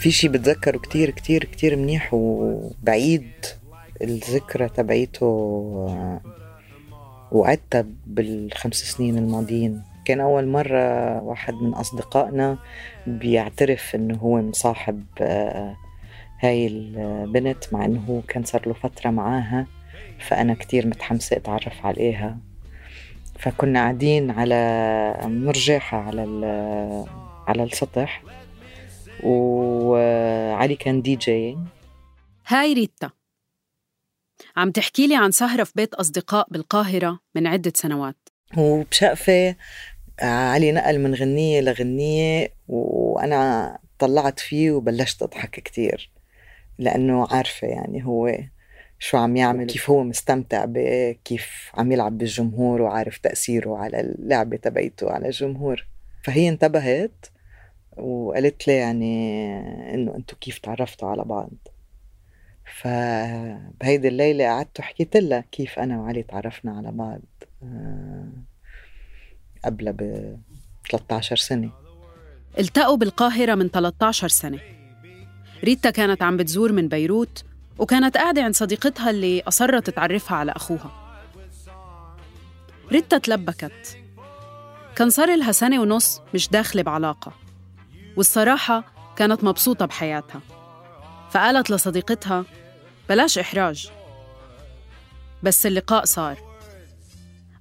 في شي بتذكره كتير كتير كتير منيح وبعيد الذكرى تبعيته وعدتها بالخمس سنين الماضيين. كان أول مرة واحد من أصدقائنا بيعترف إنه هو مصاحب آه، هاي البنت مع إنه هو كان صار له فترة معاها فأنا كتير متحمسة أتعرف عليها. فكنا قاعدين على مرجحة على على السطح. وعلي كان دي جي هاي ريتا عم تحكي لي عن سهرة في بيت أصدقاء بالقاهرة من عدة سنوات. وبشقفة علي نقل من غنية لغنية وأنا طلعت فيه وبلشت أضحك كتير لأنه عارفة يعني هو شو عم يعمل كيف هو مستمتع بكيف عم يلعب بالجمهور وعارف تأثيره على اللعبة تبعيته على الجمهور. فهي انتبهت وقالت لي يعني إنه انتو كيف تعرفتوا على بعض؟ فبهيدي الليلة قعدت وحكيت لها كيف أنا وعلي تعرفنا على بعض آه، قبلها ب 13 سنة. التقوا بالقاهرة من 13 سنة. ريتا كانت عم بتزور من بيروت وكانت قاعدة عند صديقتها اللي أصرت تعرفها على أخوها. ريتا تلبكت. كان صار لها سنة ونص مش داخلة بعلاقة. والصراحة كانت مبسوطة بحياتها. فقالت لصديقتها بلاش إحراج. بس اللقاء صار.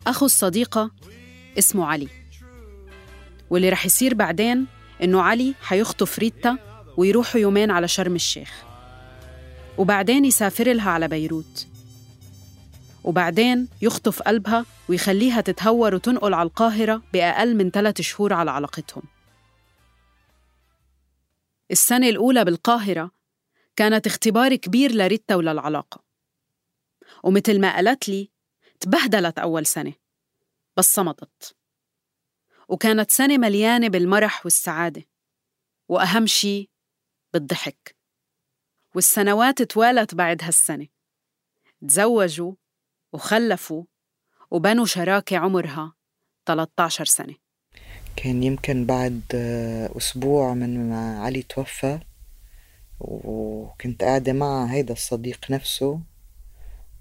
أخو الصديقة اسمه علي. واللي رح يصير بعدين إنه علي حيخطف ريتا ويروحوا يومين على شرم الشيخ. وبعدين يسافر لها على بيروت. وبعدين يخطف قلبها ويخليها تتهور وتنقل على القاهرة بأقل من ثلاث شهور على علاقتهم. السنة الأولى بالقاهرة كانت اختبار كبير لريتا وللعلاقة. ومثل ما قالت لي تبهدلت أول سنة بس صمتت. وكانت سنة مليانة بالمرح والسعادة وأهم شي بالضحك. والسنوات توالت بعد هالسنة. تزوجوا وخلفوا وبنوا شراكة عمرها 13 سنة. كان يمكن بعد أسبوع من ما علي توفى وكنت قاعدة مع هيدا الصديق نفسه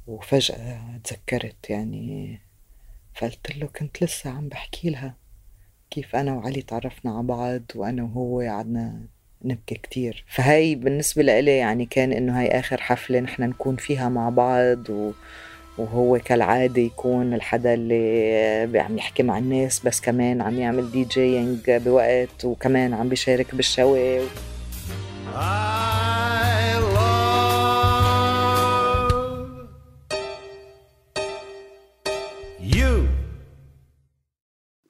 وفجأة تذكرت يعني فقلت له كنت لسه عم بحكي لها كيف أنا وعلي تعرفنا على بعض وأنا وهو قعدنا نبكي كتير. فهاي بالنسبة لإلي يعني كان إنه هاي آخر حفلة نحن نكون فيها مع بعض و... وهو كالعادة يكون الحدا اللي عم يحكي مع الناس بس كمان عم يعمل دي جينج بوقت وكمان عم بيشارك بالشوي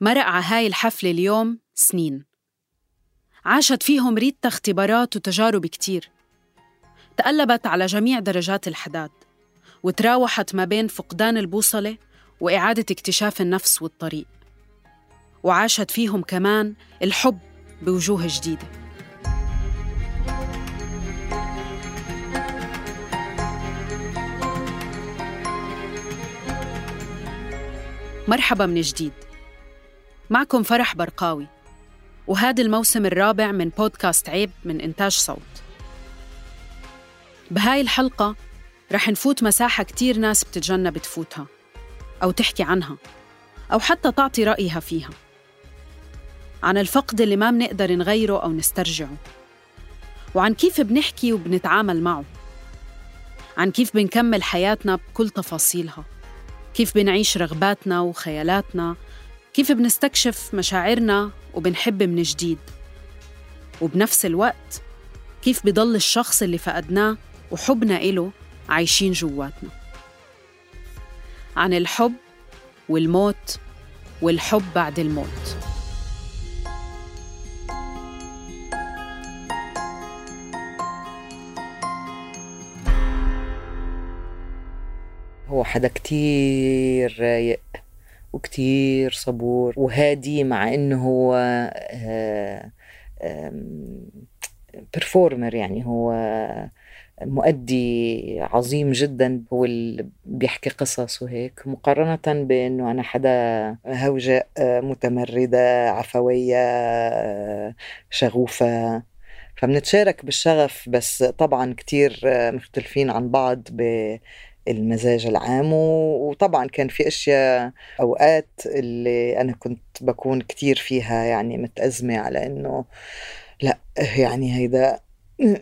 مرق على هاي الحفلة اليوم سنين. عاشت فيهم ريتا اختبارات وتجارب كتير. تقلبت على جميع درجات الحداد وتراوحت ما بين فقدان البوصلة وإعادة اكتشاف النفس والطريق. وعاشت فيهم كمان الحب بوجوه جديدة. مرحبا من جديد. معكم فرح برقاوي. وهذا الموسم الرابع من بودكاست عيب من إنتاج صوت. بهاي الحلقة رح نفوت مساحة كتير ناس بتتجنب تفوتها أو تحكي عنها أو حتى تعطي رأيها فيها. عن الفقد اللي ما بنقدر نغيره أو نسترجعه وعن كيف بنحكي وبنتعامل معه. عن كيف بنكمل حياتنا بكل تفاصيلها كيف بنعيش رغباتنا وخيالاتنا كيف بنستكشف مشاعرنا وبنحب من جديد. وبنفس الوقت كيف بضل الشخص اللي فقدناه وحبنا إله عايشين جواتنا. عن الحب والموت والحب بعد الموت. هو حدا كتير رايق وكتير صبور وهادي مع إنه هو برفورمر يعني هو مؤدي عظيم جدا هو اللي بيحكي قصص وهيك مقارنة بأنه أنا حدا هوجاء متمردة عفوية شغوفة. فبنتشارك بالشغف بس طبعا كتير مختلفين عن بعض بالمزاج العام. وطبعا كان في أشياء أوقات اللي أنا كنت بكون كتير فيها يعني متأزمة على إنه لا يعني هيدا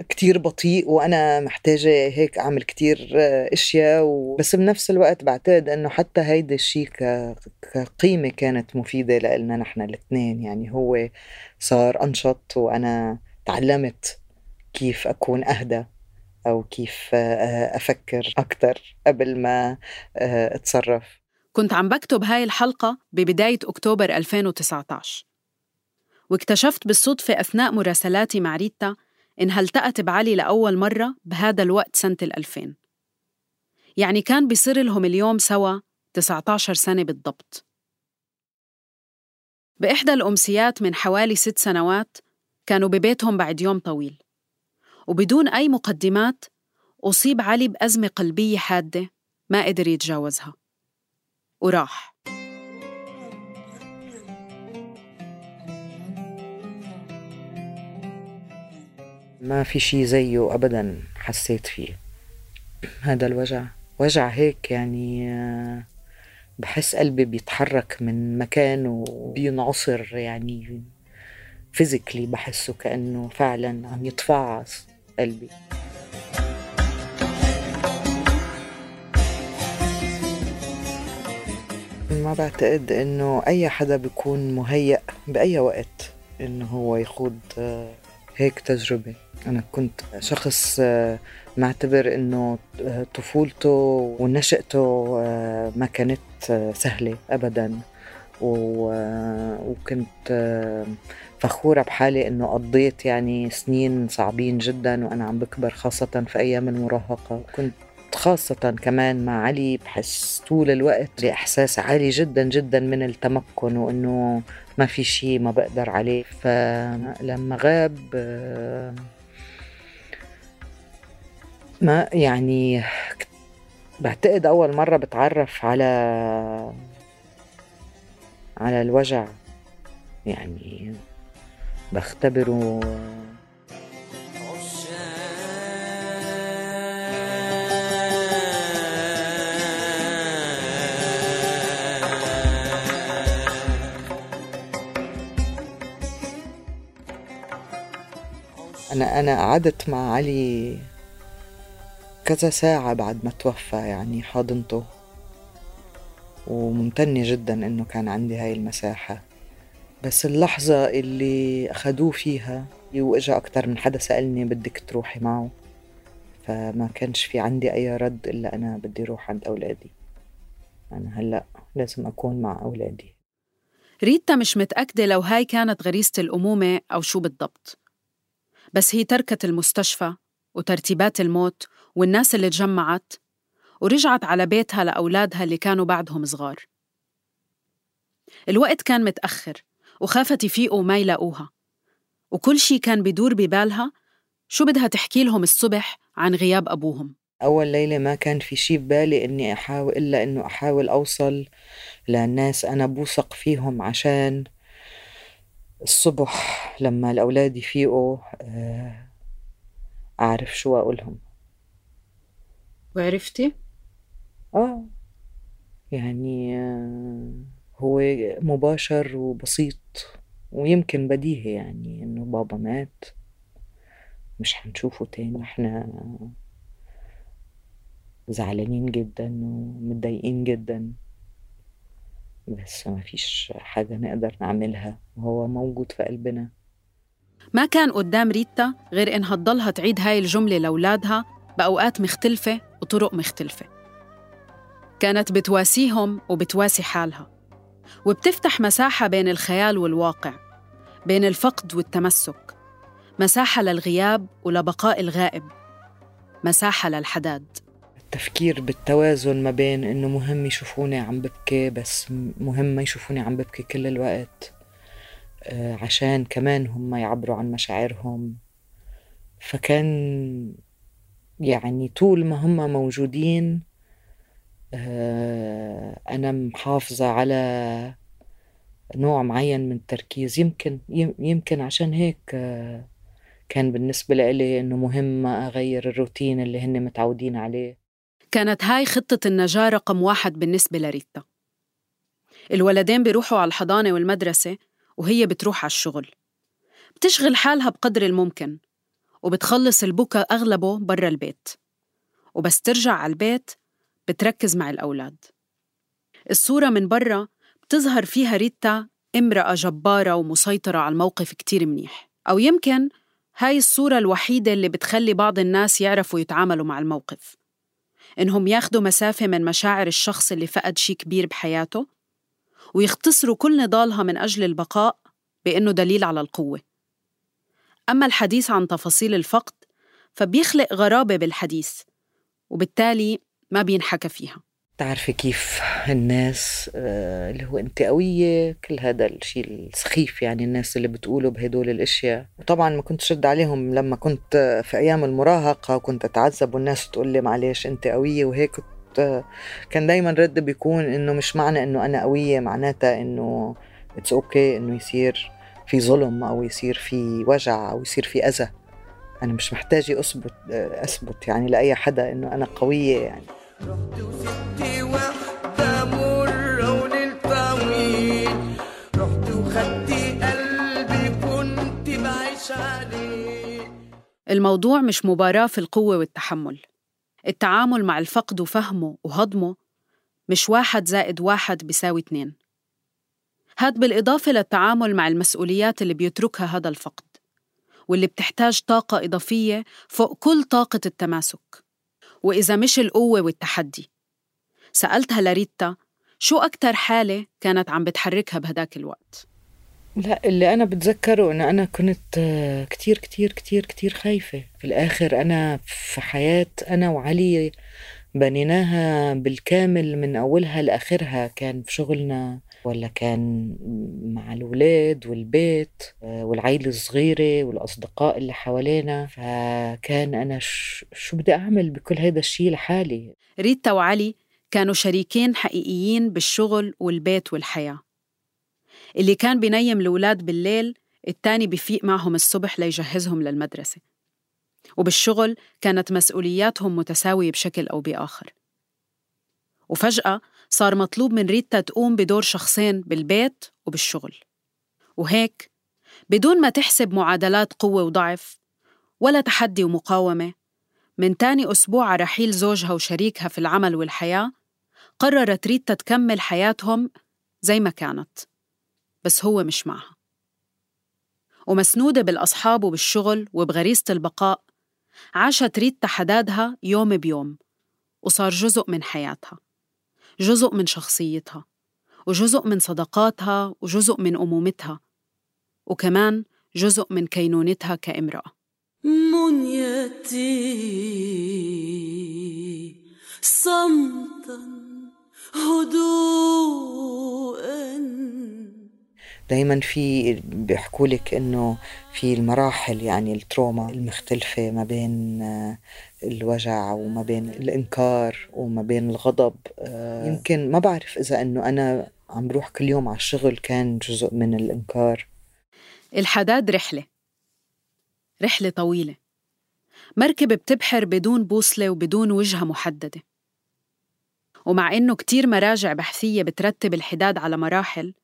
كتير بطيء وأنا محتاجة هيك أعمل كتير أشياء و... بس بنفس الوقت بعتقد إنه حتى هيدا الشيء ك... كقيمة كانت مفيدة لنا نحن الاثنين يعني هو صار أنشط وأنا تعلمت كيف أكون أهدى أو كيف أفكر أكثر قبل ما أتصرف. كنت عم بكتب هاي الحلقة ببداية أكتوبر 2019 واكتشفت بالصدفة أثناء مراسلاتي مع ريتا إنها التقت بعلي لأول مرة بهذا الوقت سنة الألفين؟ يعني كان بيصير لهم اليوم سوا 19 سنة بالضبط. بإحدى الأمسيات من حوالي ست سنوات كانوا ببيتهم بعد يوم طويل. وبدون أي مقدمات أصيب علي بأزمة قلبية حادة ما قدر يتجاوزها. وراح. ما في شي زيه أبدا حسيت فيه. هذا الوجع وجع هيك يعني آه، بحس قلبي بيتحرك من مكانه وبينعصر يعني. فيزيكلي بحسه كأنه فعلا عم يتفعص قلبي. ما بعتقد إنه أي حدا بيكون مهيأ بأي وقت إنه هو يخوض آه، هيك تجربة. أنا كنت شخص آه، معتبر إنه آه، طفولته ونشأته آه، ما كانت سهلة أبدا. وكنت فخورة بحالي إنه قضيت يعني سنين صعبين جدا وأنا عم بكبر خاصة في أيام المراهقة. كنت خاصة كمان مع علي بحس طول الوقت بإحساس عالي جدا جدا من التمكن وإنه ما في شيء ما بقدر عليه. فلما غاب ما يعني بعتقد أول مرة بتعرف على على الوجع. يعني بختبره. أنا أنا قعدت مع علي كذا ساعة بعد ما توفى يعني حاضنته. وممتنة جدا إنه كان عندي هاي المساحة. بس اللحظة اللي أخدوه فيها وإجا أكتر من حدا سألني بدك تروحي معه فما كانش في عندي أي رد إلا أنا بدي روح عند أولادي. أنا هلأ لازم أكون مع أولادي. ريتا مش متأكدة لو هاي كانت غريزة الأمومة أو شو بالضبط. بس هي تركت المستشفى وترتيبات الموت والناس اللي تجمعت ورجعت على بيتها لأولادها اللي كانوا بعدهم صغار. الوقت كان متأخر وخافت يفيقوا وما يلاقوها. وكل شي كان بدور ببالها شو بدها تحكي لهم الصبح عن غياب أبوهم. أول ليلة ما كان في شي ببالي إني أحاول إلا إنه أحاول أوصل للناس أنا بوثق فيهم عشان الصبح لما الأولاد يفيقوا آه، أعرف شو أقولهم. وعرفتي؟ آه. يعني آه، هو مباشر وبسيط ويمكن بديهي يعني إنه بابا مات. مش حنشوفه تاني. إحنا زعلانين جدا ومتضايقين جدا. بس ما فيش حاجة نقدر نعملها. وهو موجود في قلبنا. ما كان قدام ريتا غير إنها تضلها تعيد هاي الجملة لأولادها بأوقات مختلفة وطرق مختلفة. كانت بتواسيهم وبتواسي حالها. وبتفتح مساحة بين الخيال والواقع بين الفقد والتمسك. مساحة للغياب ولبقاء الغائب. مساحة للحداد. التفكير بالتوازن ما بين إنه مهم يشوفوني عم ببكي بس مهم ما يشوفوني عم ببكي كل الوقت. آه، عشان كمان هم يعبروا عن مشاعرهم. فكان يعني طول ما هم موجودين آه، أنا محافظة على نوع معين من التركيز. يمكن يمكن عشان هيك آه، كان بالنسبة لإلي إنه مهم أغير الروتين اللي هن متعودين عليه. كانت هاي خطة النجاة رقم واحد بالنسبة لريتا. الولدين بيروحوا على الحضانة والمدرسة وهي بتروح على الشغل. بتشغل حالها بقدر الممكن. وبتخلص البكا أغلبه برا البيت. وبس ترجع على البيت بتركز مع الأولاد. الصورة من برا بتظهر فيها ريتا امرأة جبارة ومسيطرة على الموقف كتير منيح. أو يمكن هاي الصورة الوحيدة اللي بتخلي بعض الناس يعرفوا يتعاملوا مع الموقف. إنهم ياخدوا مسافة من مشاعر الشخص اللي فقد شي كبير بحياته ويختصروا كل نضالها من أجل البقاء بإنه دليل على القوة. أما الحديث عن تفاصيل الفقد فبيخلق غرابة بالحديث وبالتالي ما بينحكى فيها. تعرفي كيف الناس آه، اللي هو انت قوية كل هذا الشيء السخيف يعني الناس اللي بتقولوا بهدول الأشياء. وطبعا ما كنت شد عليهم لما كنت في أيام المراهقة وكنت أتعذب والناس تقول لي معلش انت قوية وهيك كنت كان دايما رد بيكون إنه مش معنى إنه أنا قوية معناتها إنه it's okay إنه يصير. في ظلم أو يصير في وجع أو يصير في أذى. أنا مش محتاجة أثبت أثبت يعني لأي حدا إنه أنا قوية يعني. رحت ونلت طويل رحت وخدتي قلبي كنت بعيش عليه. الموضوع مش مباراة في القوة والتحمل. التعامل مع الفقد وفهمه وهضمه مش واحد زائد واحد بيساوي اتنين. هاد بالإضافة للتعامل مع المسؤوليات اللي بيتركها هذا الفقد واللي بتحتاج طاقة إضافية فوق كل طاقة التماسك. وإذا مش القوة والتحدي. سألتها لريتا شو أكتر حالة كانت عم بتحركها بهداك الوقت؟ لا اللي أنا بتذكره إنه أنا كنت كتير كتير كتير كتير خايفة. في الآخر أنا في حياة أنا وعلي بنيناها بالكامل من أولها لآخرها. كان في شغلنا ولا كان مع الولاد والبيت آه، والعيلة الصغيرة والأصدقاء اللي حوالينا. فكان أنا شو بدي أعمل بكل هذا الشيء لحالي؟ ريتا وعلي كانوا شريكين حقيقيين بالشغل والبيت والحياة. اللي كان بينيم الأولاد بالليل التاني بفيق معهم الصبح ليجهزهم للمدرسة. وبالشغل كانت مسؤولياتهم متساوية بشكل أو بآخر. وفجأة صار مطلوب من ريتا تقوم بدور شخصين بالبيت وبالشغل. وهيك بدون ما تحسب معادلات قوة وضعف ولا تحدي ومقاومة من تاني أسبوع على رحيل زوجها وشريكها في العمل والحياة قررت ريتا تكمل حياتهم زي ما كانت بس هو مش معها. ومسنودة بالأصحاب وبالشغل وبغريزة البقاء عاشت ريتا حدادها يوم بيوم وصار جزء من حياتها. جزء من شخصيتها وجزء من صداقاتها وجزء من أمومتها وكمان جزء من كينونتها كامرأة. منيتي صمتا هدوءا. دايما في بيحكوا لك إنه في المراحل يعني التروما المختلفة ما بين آه، الوجع وما بين الإنكار وما بين الغضب. آه، يمكن ما بعرف إذا أنه أنا عم بروح كل يوم على الشغل كان جزء من الإنكار. الحداد رحلة رحلة طويلة مركبة بتبحر بدون بوصلة وبدون وجهة محددة. ومع إنه كتير مراجع بحثية بترتب الحداد على مراحل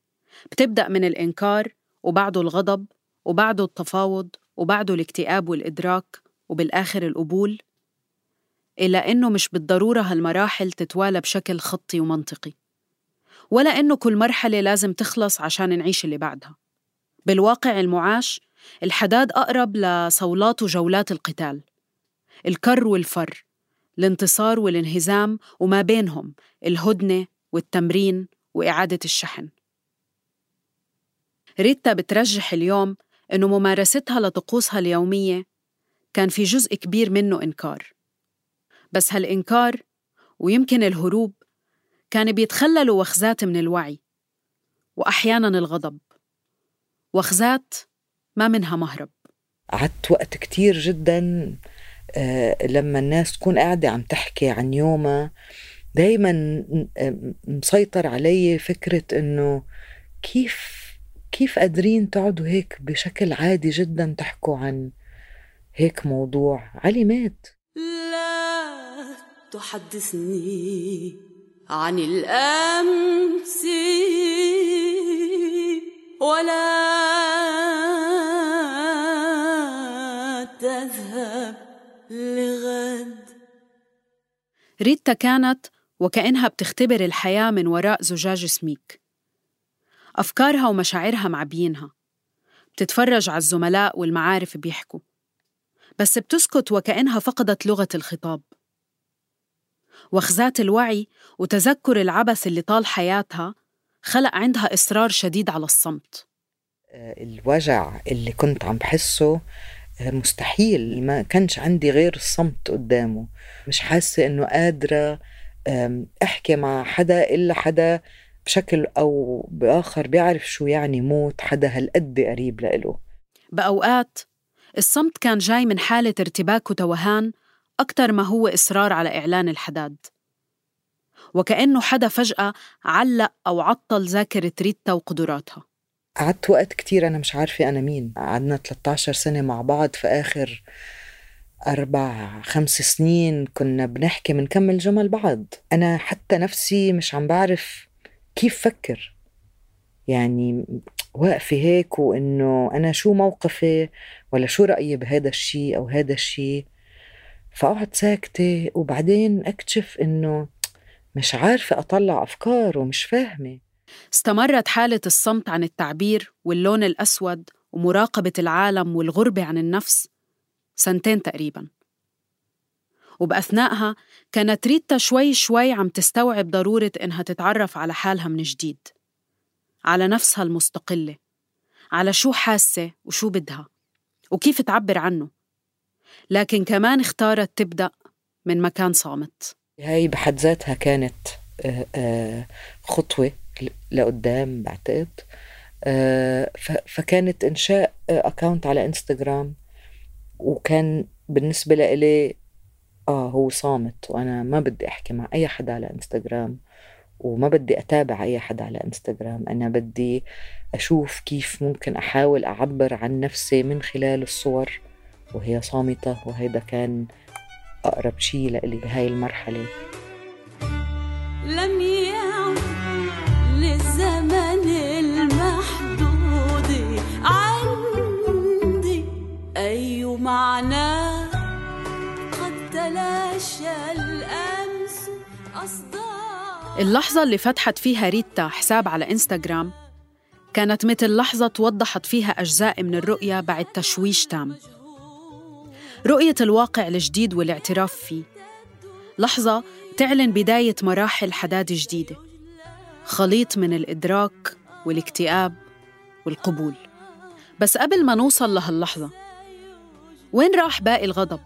بتبدأ من الإنكار وبعده الغضب وبعده التفاوض وبعده الاكتئاب والإدراك وبالآخر القبول إلا إنه مش بالضرورة هالمراحل تتوالى بشكل خطي ومنطقي ولا إنه كل مرحلة لازم تخلص عشان نعيش اللي بعدها. بالواقع المعاش الحداد أقرب لصولات وجولات القتال الكر والفر الانتصار والانهزام وما بينهم الهدنة والتمرين وإعادة الشحن. ريتا بترجح اليوم إنه ممارستها لطقوسها اليومية كان في جزء كبير منه إنكار. بس هالإنكار ويمكن الهروب كان بيتخللوا وخزات من الوعي وأحيانا الغضب وخزات ما منها مهرب. قعدت وقت كتير جدا آه، لما الناس تكون قاعدة عم تحكي عن يومها دايما مسيطر علي فكرة إنه كيف كيف قادرين تقعدوا هيك بشكل عادي جدا تحكوا عن هيك موضوع؟ علي مات. لا تحدثني عن الأمس ولا تذهب لغد. ريتا كانت وكأنها بتختبر الحياة من وراء زجاج سميك. أفكارها ومشاعرها معبيينها بتتفرج على الزملاء والمعارف بيحكوا. بس بتسكت وكأنها فقدت لغة الخطاب. وخزات الوعي وتذكر العبث اللي طال حياتها خلق عندها إصرار شديد على الصمت. آه، الوجع اللي كنت عم بحسه آه، مستحيل ما كانش عندي غير الصمت قدامه. مش حاسة إنه قادرة أحكي مع حدا إلا حدا بشكل أو بآخر بيعرف شو يعني موت حدا هالقد قريب لإله. بأوقات الصمت كان جاي من حالة ارتباك وتوهان أكثر ما هو إصرار على إعلان الحداد. وكأنه حدا فجأة علق أو عطل ذاكرة ريتا وقدراتها. قعدت وقت كتير أنا مش عارفة أنا مين. قعدنا 13 سنة مع بعض في آخر أربع خمس سنين كنا بنحكي بنكمل جمل بعض. أنا حتى نفسي مش عم بعرف كيف فكر؟ يعني واقفة هيك وإنه أنا شو موقفي ولا شو رأيي بهذا الشيء أو هذا الشيء فأقعد ساكتة وبعدين أكتشف إنه مش عارفة أطلع أفكار ومش فاهمة. استمرت حالة الصمت عن التعبير واللون الأسود ومراقبة العالم والغربة عن النفس سنتين تقريبا. وبأثناءها كانت ريتا شوي شوي عم تستوعب ضرورة إنها تتعرف على حالها من جديد. على نفسها المستقلة. على شو حاسة وشو بدها. وكيف تعبر عنه. لكن كمان اختارت تبدأ من مكان صامت. هاي بحد ذاتها كانت آه، آه، خطوة لقدام بعتقد. آه، فكانت إنشاء أكاونت على إنستغرام وكان بالنسبة لإلي آه هو صامت وأنا ما بدي أحكي مع أي حدا على إنستغرام وما بدي أتابع أي حدا على إنستغرام. أنا بدي أشوف كيف ممكن أحاول أعبر عن نفسي من خلال الصور وهي صامتة وهيدا كان أقرب شيء لإلي بهاي المرحلة. لم يعد للزمن المحدود عندي أي معنى الأمس أصدار اللحظة اللي فتحت فيها ريتا حساب على إنستغرام كانت مثل لحظة وضحت فيها أجزاء من الرؤية بعد تشويش تام. رؤية الواقع الجديد والاعتراف فيه. لحظة تعلن بداية مراحل حداد جديدة. خليط من الإدراك والاكتئاب والقبول. بس قبل ما نوصل لهاللحظة وين راح باقي الغضب؟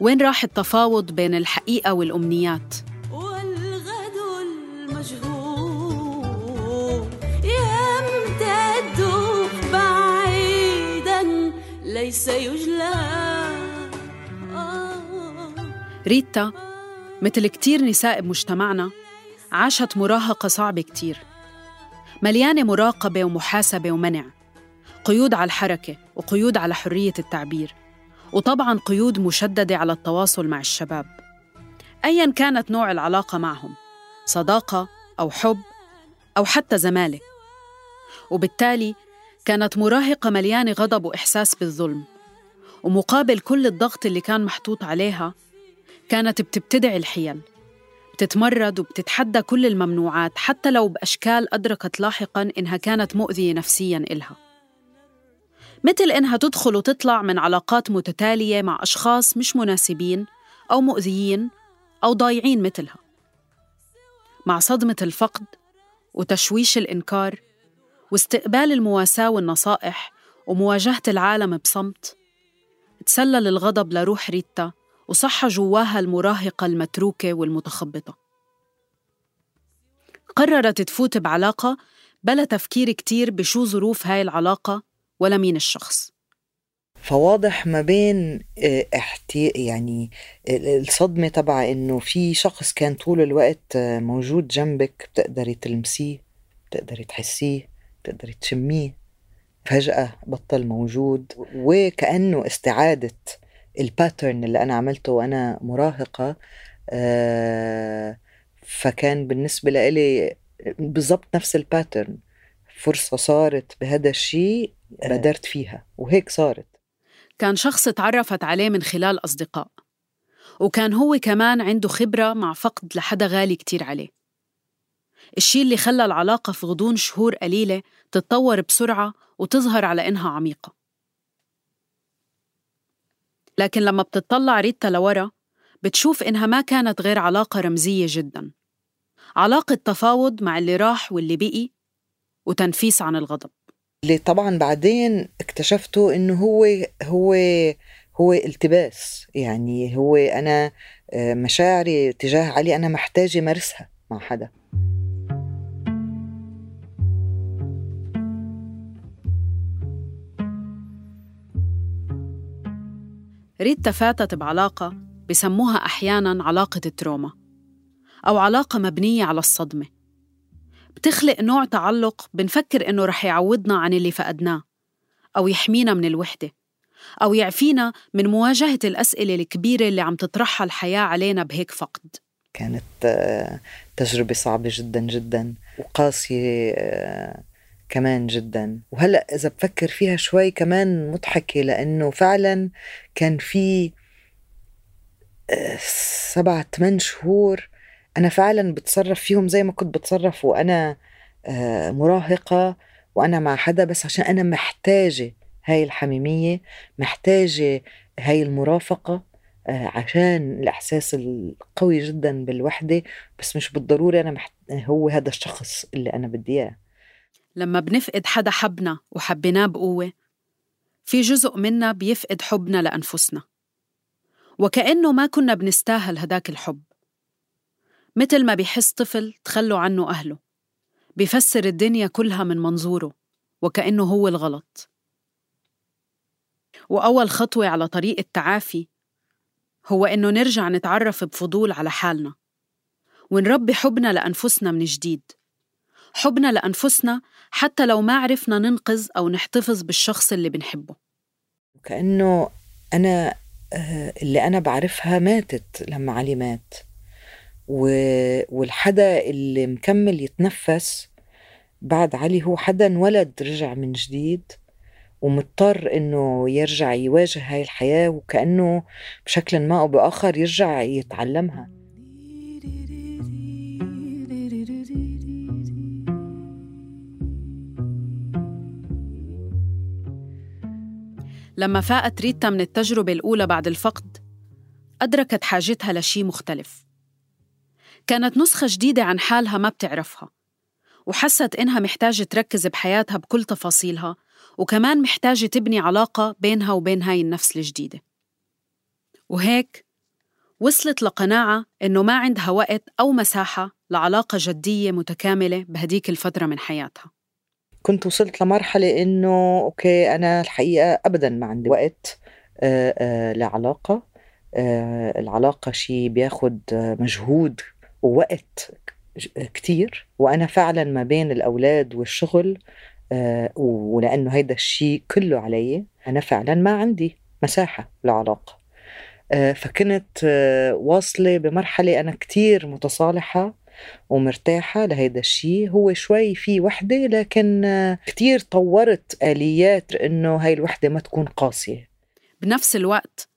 وين راح التفاوض بين الحقيقة والأمنيات؟ والغد المجهول يمتد بعيدا ليس يجلى. ريتا مثل كتير نساء بمجتمعنا عاشت مراهقة صعبة كتير مليانة مراقبة ومحاسبة ومنع قيود على الحركة وقيود على حرية التعبير وطبعا قيود مشددة على التواصل مع الشباب. أيا كانت نوع العلاقة معهم صداقة أو حب أو حتى زمالة. وبالتالي كانت مراهقة مليانة غضب وإحساس بالظلم. ومقابل كل الضغط اللي كان محطوط عليها كانت بتبتدع الحيل بتتمرد وبتتحدى كل الممنوعات حتى لو بأشكال أدركت لاحقاً إنها كانت مؤذية نفسياً إلها. مثل إنها تدخل وتطلع من علاقات متتالية مع أشخاص مش مناسبين أو مؤذيين أو ضايعين مثلها. مع صدمة الفقد وتشويش الإنكار واستقبال المواساة والنصائح ومواجهة العالم بصمت تسلل الغضب لروح ريتا وصح جواها المراهقة المتروكة والمتخبطة. قررت تفوت بعلاقة بلا تفكير كتير بشو ظروف هاي العلاقة ولا مين الشخص. فواضح ما بين آه، احتي يعني الصدمة تبع إنه في شخص كان طول الوقت آه، موجود جنبك بتقدري تلمسيه بتقدري تحسيه بتقدري تشميه فجأة بطل موجود وكأنه استعادة ال pattern اللي أنا عملته وأنا مراهقة آه، فكان بالنسبة لإلي بالضبط نفس ال pattern فرصة صارت بهذا الشيء بادرت فيها وهيك صارت. كان شخص تعرفت عليه من خلال أصدقاء وكان هو كمان عنده خبرة مع فقد لحدا غالي كتير عليه. الشي اللي خلى العلاقة في غضون شهور قليلة تتطور بسرعة وتظهر على إنها عميقة. لكن لما بتطلع ريتا لورا بتشوف إنها ما كانت غير علاقة رمزية جدا. علاقة تفاوض مع اللي راح واللي بقي وتنفيس عن الغضب. اللي طبعا بعدين اكتشفته إنه هو هو هو التباس. يعني هو أنا آه، مشاعري تجاه علي أنا محتاجه مارسها مع حدا. ريتا فاتت بعلاقة بسموها أحياناً علاقة التروما أو علاقة مبنية على الصدمة. بتخلق نوع تعلق بنفكر إنه رح يعوضنا عن اللي فقدناه أو يحمينا من الوحدة أو يعفينا من مواجهة الأسئلة الكبيرة اللي عم تطرحها الحياة علينا بهيك فقد. كانت آه، تجربة صعبة جدا جدا وقاسية آه، كمان جدا. وهلأ إذا بفكر فيها شوي كمان مضحكة لأنه فعلا كان في آه، سبع ثمان شهور أنا فعلا بتصرف فيهم زي ما كنت بتصرف وأنا آه، مراهقة وأنا مع حدا بس عشان أنا محتاجة هاي الحميمية محتاجة هاي المرافقة آه، عشان الإحساس القوي جدا بالوحدة بس مش بالضرورة أنا محت... هو هذا الشخص اللي أنا بدي إياه. لما بنفقد حدا حبنا وحبيناه بقوة في جزء منا بيفقد حبنا لأنفسنا. وكأنه ما كنا بنستاهل هداك الحب. مثل ما بيحس طفل تخلوا عنه أهله. بيفسر الدنيا كلها من منظوره وكأنه هو الغلط. وأول خطوة على طريق التعافي هو إنه نرجع نتعرف بفضول على حالنا. ونربي حبنا لأنفسنا من جديد. حبنا لأنفسنا حتى لو ما عرفنا ننقذ أو نحتفظ بالشخص اللي بنحبه. كأنه أنا آه، اللي أنا بعرفها ماتت لما علي مات. والحدا اللي مكمل يتنفس بعد علي هو حدا انولد رجع من جديد ومضطر انه يرجع يواجه هاي الحياة وكأنه بشكل ما أو بآخر يرجع يتعلمها. لما فاقت ريتا من التجربة الأولى بعد الفقد أدركت حاجتها لشي مختلف. كانت نسخة جديدة عن حالها ما بتعرفها وحست إنها محتاجة تركز بحياتها بكل تفاصيلها وكمان محتاجة تبني علاقة بينها وبين هاي النفس الجديدة. وهيك وصلت لقناعة إنه ما عندها وقت أو مساحة لعلاقة جدية متكاملة بهديك الفترة من حياتها. كنت وصلت لمرحلة إنه أوكي أنا الحقيقة أبدا ما عندي وقت آه، آه، لعلاقة آه، العلاقة شيء بياخد مجهود ووقت كتير وأنا فعلا ما بين الأولاد والشغل ولأنه هيدا الشيء كله علي أنا فعلا ما عندي مساحة لعلاقة فكنت واصلة بمرحلة أنا كتير متصالحة ومرتاحة لهيدا الشيء هو شوي في وحدة لكن كتير طورت آليات إنه هاي الوحدة ما تكون قاسية. بنفس الوقت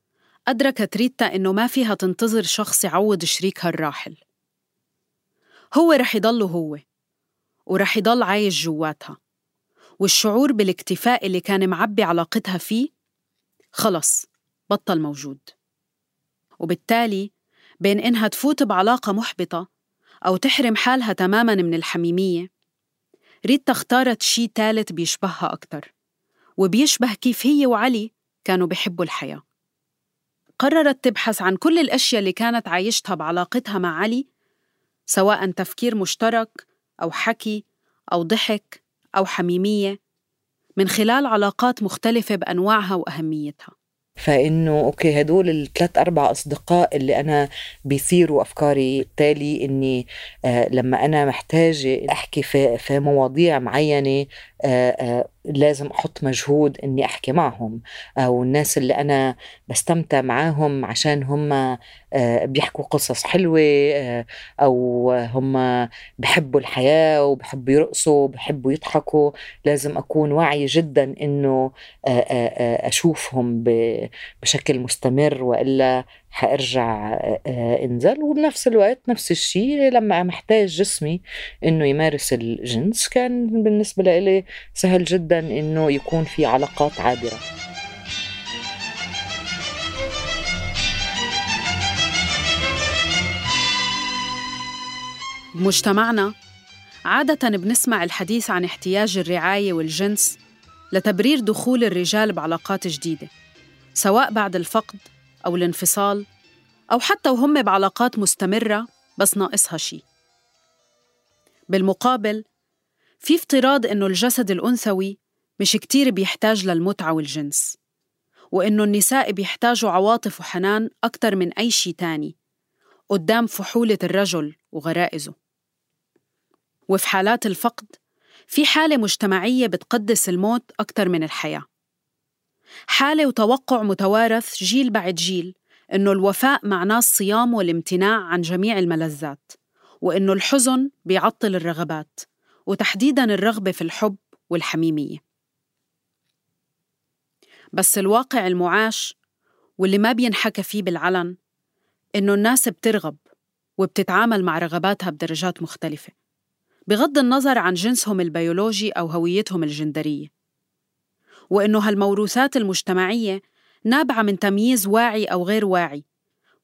أدركت ريتا إنه ما فيها تنتظر شخص يعوض شريكها الراحل. هو رح يضل هو ورح يضل عايش جواتها. والشعور بالاكتفاء اللي كان معبي علاقتها فيه خلص بطل موجود. وبالتالي بين إنها تفوت بعلاقة محبطة أو تحرم حالها تماماً من الحميمية ريتا اختارت شي تالت بيشبهها أكتر وبيشبه كيف هي وعلي كانوا بيحبوا الحياة. قررت تبحث عن كل الأشياء اللي كانت عايشتها بعلاقتها مع علي سواء تفكير مشترك أو حكي أو ضحك أو حميمية من خلال علاقات مختلفة بأنواعها وأهميتها. فإنه أوكي هدول الثلاث أربع أصدقاء اللي أنا بيثيروا أفكاري بالتالي إني آه لما أنا محتاجة أحكي في في مواضيع معينة آه آه لازم أحط مجهود إني أحكي معهم أو الناس اللي أنا بستمتع معاهم عشان هم آه، بيحكوا قصص حلوة آه، أو هم بحبوا الحياة وبحبوا يرقصوا وبحبوا يضحكوا لازم أكون واعية جدا إنه آه، أشوفهم بشكل مستمر وإلا حأرجع انزل. وبنفس الوقت نفس الشيء لما محتاج جسمي إنه يمارس الجنس كان بالنسبة لي سهل جدا إنه يكون في علاقات عابرة. بمجتمعنا عادة بنسمع الحديث عن احتياج الرعاية والجنس لتبرير دخول الرجال بعلاقات جديدة سواء بعد الفقد أو الانفصال أو حتى وهم بعلاقات مستمرة بس ناقصها شي بالمقابل في افتراض إنه الجسد الأنثوي مش كتير بيحتاج للمتعة والجنس وإنه النساء بيحتاجوا عواطف وحنان أكتر من أي شي تاني قدام فحولة الرجل وغرائزه. وفي حالات الفقد في حالة مجتمعية بتقدس الموت أكتر من الحياة. حالة وتوقع متوارث جيل بعد جيل إنه الوفاء معناه الصيام والامتناع عن جميع الملذات وإنه الحزن بيعطل الرغبات وتحديداً الرغبة في الحب والحميمية. بس الواقع المعاش واللي ما بينحكى فيه بالعلن إنه الناس بترغب وبتتعامل مع رغباتها بدرجات مختلفة بغض النظر عن جنسهم البيولوجي أو هويتهم الجندرية. وإنه هالموروثات المجتمعية نابعة من تمييز واعي أو غير واعي.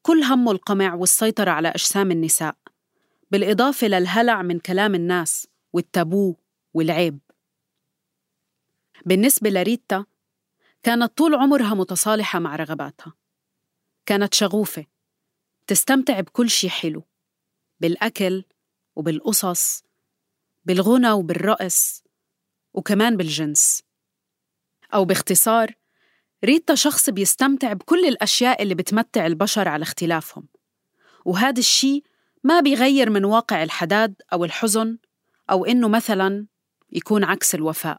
كل همه القمع والسيطرة على أجسام النساء بالإضافة للهلع من كلام الناس والتابو والعيب. بالنسبة لريتا كانت طول عمرها متصالحة مع رغباتها. كانت شغوفة تستمتع بكل شي حلو بالأكل وبالقصص بالغنى وبالرقص وكمان بالجنس. أو باختصار ريتا شخص بيستمتع بكل الأشياء اللي بتمتع البشر على اختلافهم وهذا الشيء ما بيغير من واقع الحداد أو الحزن أو إنه مثلا يكون عكس الوفاء.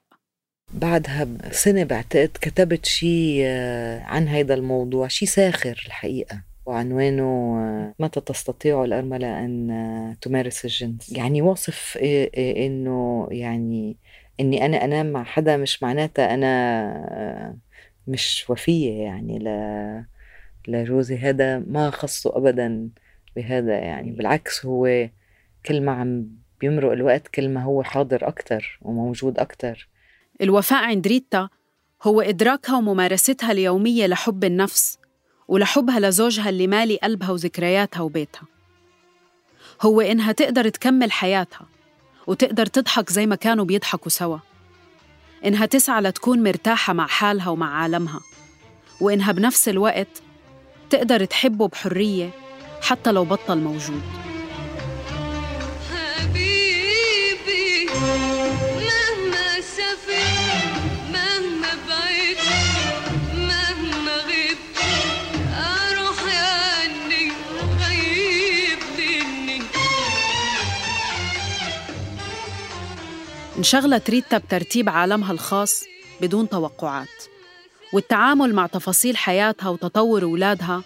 بعدها بسنة بعتقد كتبت شيء آه، عن هذا الموضوع شيء ساخر الحقيقة وعنوانه آه، متى تستطيع الأرملة أن آه، تمارس الجنس. يعني واصف إنه يعني إني أنا أنام مع حدا مش معناتها أنا مش وفية يعني ل... لجوزي هذا ما خصه أبدا بهذا يعني. بالعكس هو كل ما عم بيمرق الوقت كل ما هو حاضر أكتر وموجود أكتر. الوفاء عند ريتا هو إدراكها وممارستها اليومية لحب النفس ولحبها لزوجها اللي مالي قلبها وذكرياتها وبيتها. هو إنها تقدر تكمل حياتها. وتقدر تضحك زي ما كانوا بيضحكوا سوا. إنها تسعى لتكون مرتاحة مع حالها ومع عالمها. وإنها بنفس الوقت تقدر تحبه بحرية حتى لو بطل موجود. حبيبي. انشغلت ريتا بترتيب عالمها الخاص بدون توقعات والتعامل مع تفاصيل حياتها وتطور أولادها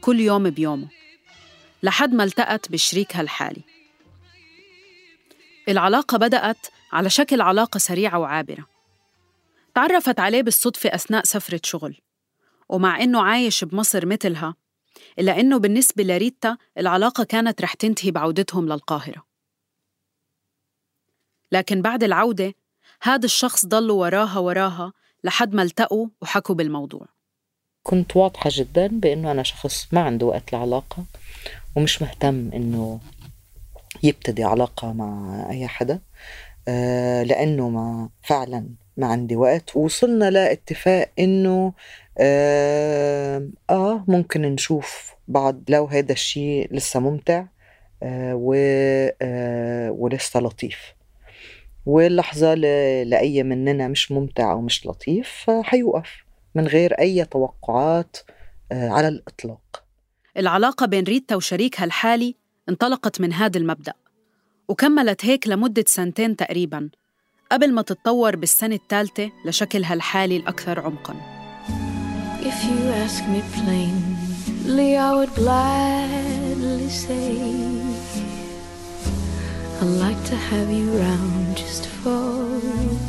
كل يوم بيومه لحد ما التقت بشريكها الحالي. العلاقة بدأت على شكل علاقة سريعة وعابرة. تعرفت عليه بالصدفة أثناء سفرة شغل ومع إنه عايش بمصر مثلها إلا إنه بالنسبة لريتا العلاقة كانت رح تنتهي بعودتهم للقاهرة. لكن بعد العودة هذا الشخص ضل وراها وراها لحد ما التقوا وحكوا بالموضوع. كنت واضحة جدا بأنه أنا شخص ما عنده وقت لعلاقة ومش مهتم إنه يبتدي علاقة مع أي حدا آه لأنه ما فعلا ما عندي وقت. ووصلنا لاتفاق إنه آه, آه ممكن نشوف بعض لو هذا الشيء لسه ممتع آه و آه ولسه لطيف. واللحظة لأي مننا مش ممتع أو مش لطيف حيوقف من غير أي توقعات آه على الإطلاق. العلاقة بين ريتا وشريكها الحالي انطلقت من هذا المبدأ وكملت هيك لمدة سنتين تقريباً قبل ما تتطور بالسنة الثالثة لشكلها الحالي الأكثر عمقاً. If you ask me plainly, I would gladly say I'd like to have you round just for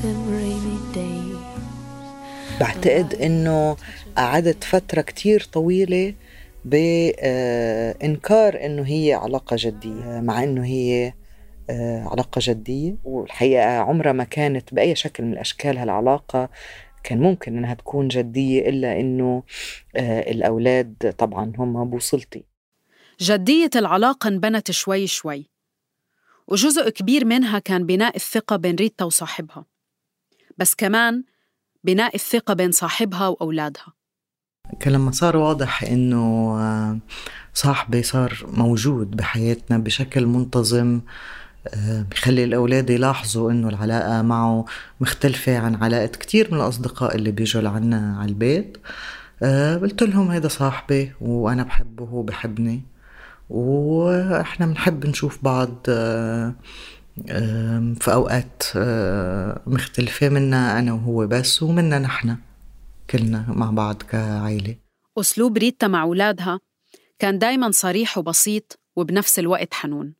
them rainy days. بعتقد إنه قعدت فترة كتير طويلة بإنكار إنه هي علاقة جدية مع إنه هي آه، علاقة جدية. والحقيقة عمرها ما كانت بأي شكل من الأشكال هالعلاقة كان ممكن إنها تكون جدية إلا إنه آه، الأولاد طبعا هم بوصلتي جدية العلاقة انبنت شوي شوي. وجزء كبير منها كان بناء الثقة بين ريتا وصاحبها. بس كمان بناء الثقة بين صاحبها وأولادها. كان لما صار واضح إنه آه، صاحبي صار موجود بحياتنا بشكل منتظم آه، بخلي الأولاد يلاحظوا إنه العلاقة معه مختلفة عن علاقة كتير من الأصدقاء اللي بيجوا لعنا على البيت. آه، قلت لهم هيدا صاحبي وأنا بحبه وهو بحبني وإحنا بنحب نشوف بعض في أوقات مختلفة منا أنا وهو بس ومنا نحن كلنا مع بعض كعائلة. أسلوب ريتا مع أولادها كان دايما صريح وبسيط وبنفس الوقت حنون.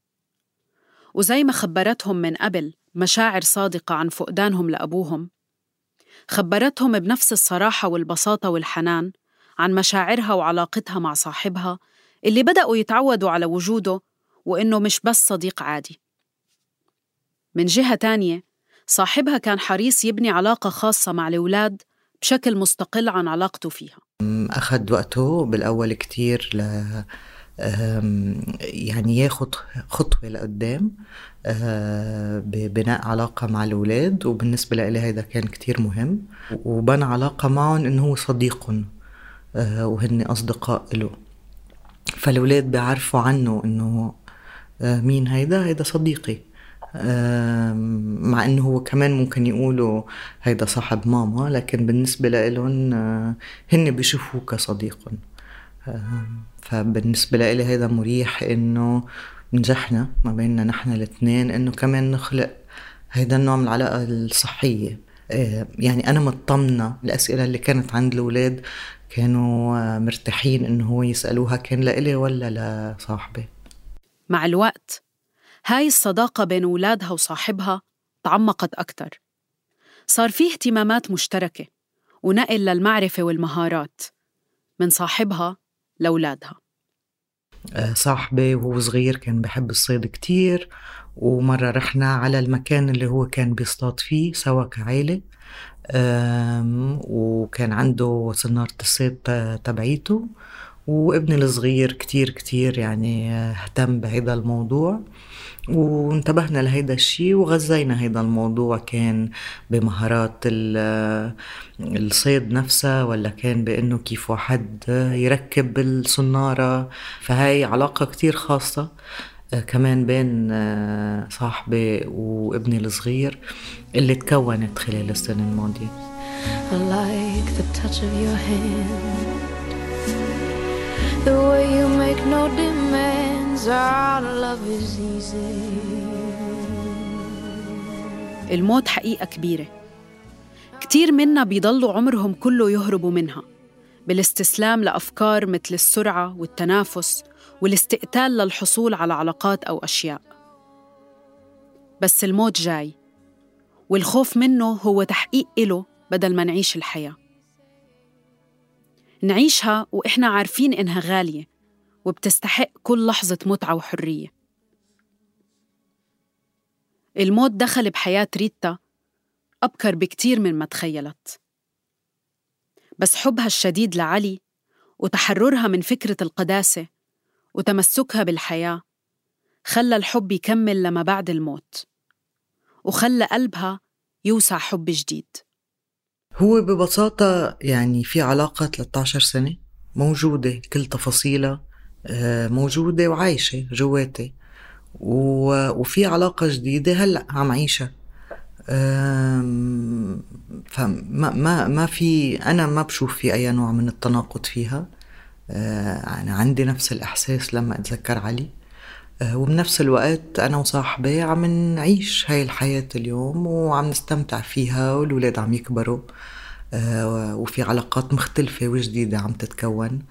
وزي ما خبرتهم من قبل مشاعر صادقة عن فقدانهم لأبوهم خبرتهم بنفس الصراحة والبساطة والحنان عن مشاعرها وعلاقتها مع صاحبها اللي بدأوا يتعودوا على وجوده وإنه مش بس صديق عادي. من جهة تانية صاحبها كان حريص يبني علاقة خاصة مع الأولاد بشكل مستقل عن علاقته فيها. أخذ وقته بالأول كتير ل يعني ياخد خطوة لقدام أه، ببناء علاقة مع الأولاد وبالنسبة لي هذا كان كتير مهم وبنى علاقة معهم إنه هو صديقهم أه، وهن أصدقاء له. فالأولاد بيعرفوا عنه إنه أه، مين هيدا؟ هيدا صديقي. مع إنه هو كمان ممكن يقولوا هيدا صاحب ماما لكن بالنسبة لهم آه، هن بيشوفوه كصديق. فبالنسبة لي هيدا مريح إنه نجحنا ما بيننا نحن الاثنين إنه كمان نخلق هيدا النوع من العلاقة الصحية. آه، يعني أنا مطمنة الأسئلة اللي كانت عند الأولاد كانوا مرتاحين إنه هو يسألوها كان لإلي ولا لصاحبي. مع الوقت هاي الصداقة بين أولادها وصاحبها تعمقت أكتر. صار في اهتمامات مشتركة ونقل للمعرفة والمهارات من صاحبها لأولادها. آه، صاحبي وهو صغير كان بحب الصيد كتير ومرة رحنا على المكان اللي هو كان بيصطاد فيه سوا كعيلة وكان عنده صنارة الصيد تبعيته. وابني الصغير كتير كتير يعني اهتم بهذا الموضوع وانتبهنا لهيدا الشيء وغزينا هيدا الموضوع كان بمهارات الصيد نفسها ولا كان بإنه كيف واحد يركب الصنارة. فهاي علاقة كتير خاصة آه، كمان بين آه، صاحبي وابني الصغير اللي تكونت خلال السنة الماضية. I like the touch of your hand. The way you make no demands Our love is easy. الموت حقيقة كبيرة. كتير منا بيضلوا عمرهم كله يهربوا منها بالاستسلام لأفكار مثل السرعة والتنافس والاستقتال للحصول على علاقات أو أشياء. بس الموت جاي والخوف منه هو تحقيق إله بدل ما نعيش الحياة. نعيشها وإحنا عارفين إنها غالية وبتستحق كل لحظة متعة وحرية. الموت دخل بحياة ريتا أبكر بكتير من ما تخيلت. بس حبها الشديد لعلي وتحررها من فكرة القداسة وتمسكها بالحياة خلى الحب يكمل لما بعد الموت وخلى قلبها يوسع حب جديد. هو ببساطة يعني في علاقة 13 سنة موجودة كل تفاصيلها آه، موجودة وعايشة جواتي. وفي علاقة جديدة هلأ عم عيشها. فما ما ما في أنا ما بشوف في أي نوع من التناقض فيها. آه، أنا عندي نفس الإحساس لما أتذكر علي. وبنفس الوقت أنا وصاحبي عم نعيش هاي الحياة اليوم وعم نستمتع فيها والولاد عم يكبروا آه، وفي علاقات مختلفة وجديدة عم تتكون.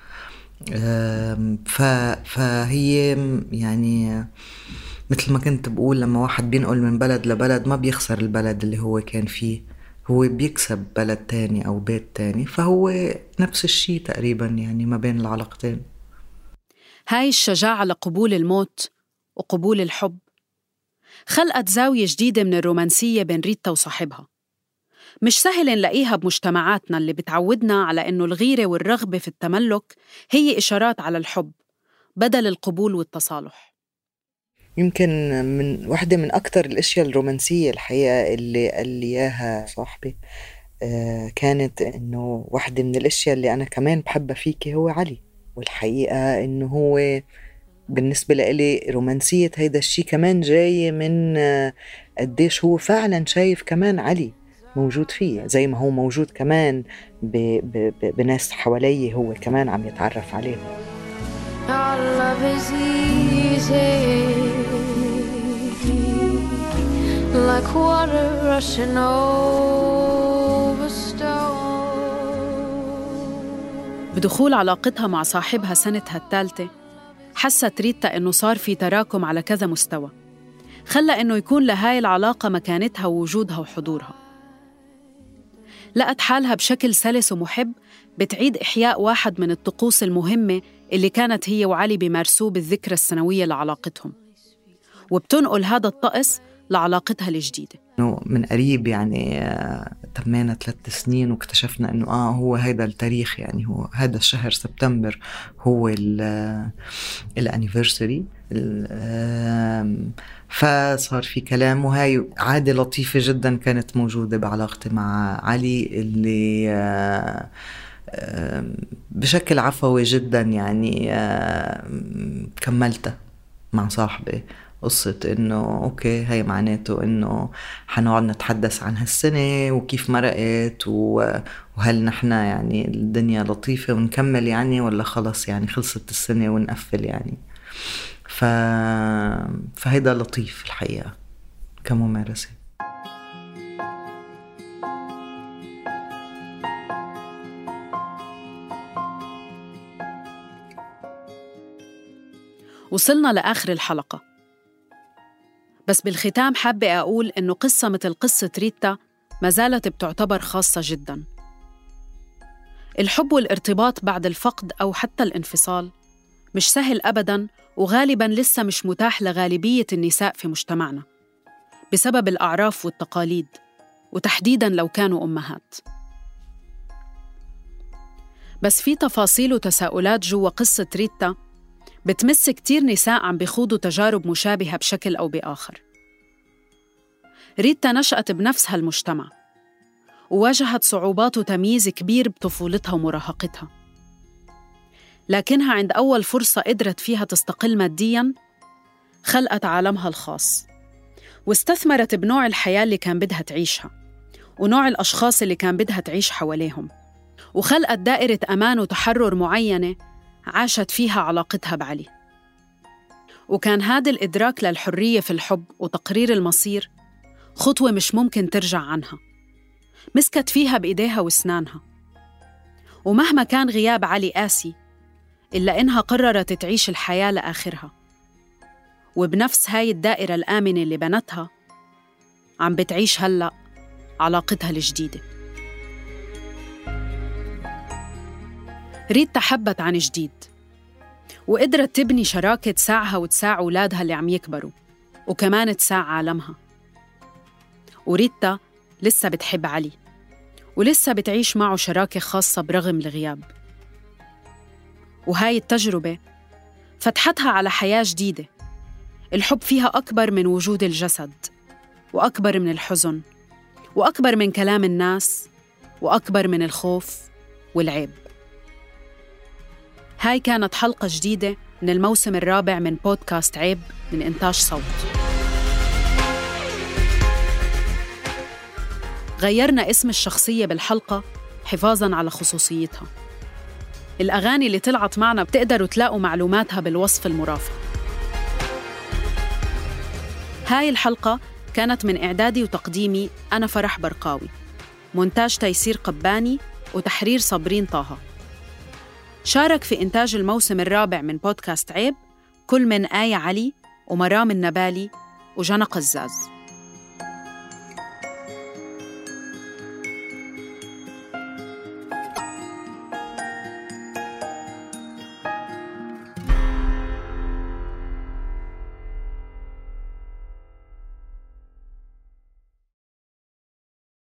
فهي يعني مثل ما كنت بقول لما واحد بينقل من بلد لبلد ما بيخسر البلد اللي هو كان فيه هو بيكسب بلد تاني أو بيت تاني فهو نفس الشيء تقريبا يعني ما بين العلاقتين. هاي الشجاعة لقبول الموت وقبول الحب. خلقت زاوية جديدة من الرومانسية بين ريتا وصاحبها. مش سهل نلاقيها بمجتمعاتنا اللي بتعودنا على إنه الغيرة والرغبة في التملك هي إشارات على الحب بدل القبول والتصالح. يمكن من واحدة من أكتر الأشياء الرومانسية الحقيقة اللي قال لي إياها صاحبي آه، كانت إنه واحدة من الأشياء اللي أنا كمان بحبها فيكي هو علي والحقيقة إنه هو بالنسبة لإلي رومانسية هيدا الشيء كمان جاية من آه، قديش هو فعلا شايف كمان علي موجود فيه زي ما هو موجود كمان ب... ب... ب... بناس حواليه هو كمان عم يتعرف عليهم. Our love is easy, like water rushing over stone. بدخول علاقتها مع صاحبها سنتها الثالثة. حست ريتا إنه صار في تراكم على كذا مستوى. خلى إنه يكون لهاي العلاقة مكانتها ووجودها وحضورها. لقت حالها بشكل سلس ومحب بتعيد إحياء واحد من الطقوس المهمة اللي كانت هي وعلي بيمارسوه بالذكرى السنوية لعلاقتهم. وبتنقل هذا الطقس لعلاقتها الجديدة. إنه من قريب يعني آه، تمينا ثلاث سنين واكتشفنا إنه آه هو هيدا التاريخ يعني هو هذا الشهر سبتمبر هو الانيفرساري فصار في كلام وهاي عادة لطيفة جدا كانت موجودة بعلاقتي مع علي اللي آه، بشكل عفوي جدا يعني كملتها مع صاحبي. قصة إنه أوكي هي معناته إنه حنقعد نتحدث عن هالسنة وكيف مرقت وهل نحنا يعني الدنيا لطيفة ونكمل يعني ولا خلص يعني خلصت السنة ونقفل يعني. ف... فهيدا لطيف الحقيقة كممارسة. وصلنا لآخر الحلقة. بس بالختام حابة أقول إنه قصة مثل قصة ريتا ما زالت بتعتبر خاصة جداً. الحب والارتباط بعد الفقد أو حتى الانفصال مش سهل أبداً وغالباً لسه مش متاح لغالبية النساء في مجتمعنا بسبب الأعراف والتقاليد وتحديداً لو كانوا أمهات. بس في تفاصيل وتساؤلات جوا قصة ريتا بتمس كتير نساء عم بيخوضوا تجارب مشابهة بشكل أو بآخر. ريتا نشأت بنفس هالمجتمع وواجهت صعوبات وتمييز كبير بطفولتها ومراهقتها. لكنها عند أول فرصة قدرت فيها تستقل مادياً خلقت عالمها الخاص واستثمرت بنوع الحياة اللي كان بدها تعيشها ونوع الأشخاص اللي كان بدها تعيش حواليهم وخلقت دائرة أمان وتحرر معينة عاشت فيها علاقتها بعلي. وكان هذا الإدراك للحرية في الحب وتقرير المصير خطوة مش ممكن ترجع عنها. مسكت فيها بإيديها وأسنانها. ومهما كان غياب علي قاسي إلا إنها قررت تعيش الحياة لآخرها. وبنفس هاي الدائرة الآمنة اللي بنتها عم بتعيش هلأ علاقتها الجديدة. ريتا حبت عن جديد. وقدرت تبني شراكة تساعها وتساع أولادها اللي عم يكبروا وكمان تساع عالمها. وريتا لسه بتحب علي ولسه بتعيش معه شراكة خاصة برغم الغياب. وهاي التجربة فتحتها على حياة جديدة الحب فيها أكبر من وجود الجسد وأكبر من الحزن وأكبر من كلام الناس وأكبر من الخوف والعيب. هاي كانت حلقة جديدة من الموسم الرابع من بودكاست عيب من إنتاج صوت. غيرنا اسم الشخصية بالحلقة حفاظاً على خصوصيتها. الأغاني اللي طلعت معنا بتقدروا تلاقوا معلوماتها بالوصف المرافق. هاي الحلقة كانت من إعدادي وتقديمي أنا فرح برقاوي. مونتاج تيسير قباني وتحرير صابرين طه. شارك في إنتاج الموسم الرابع من بودكاست عيب كل من آية علي ومرام النبالي وجنى قزاز.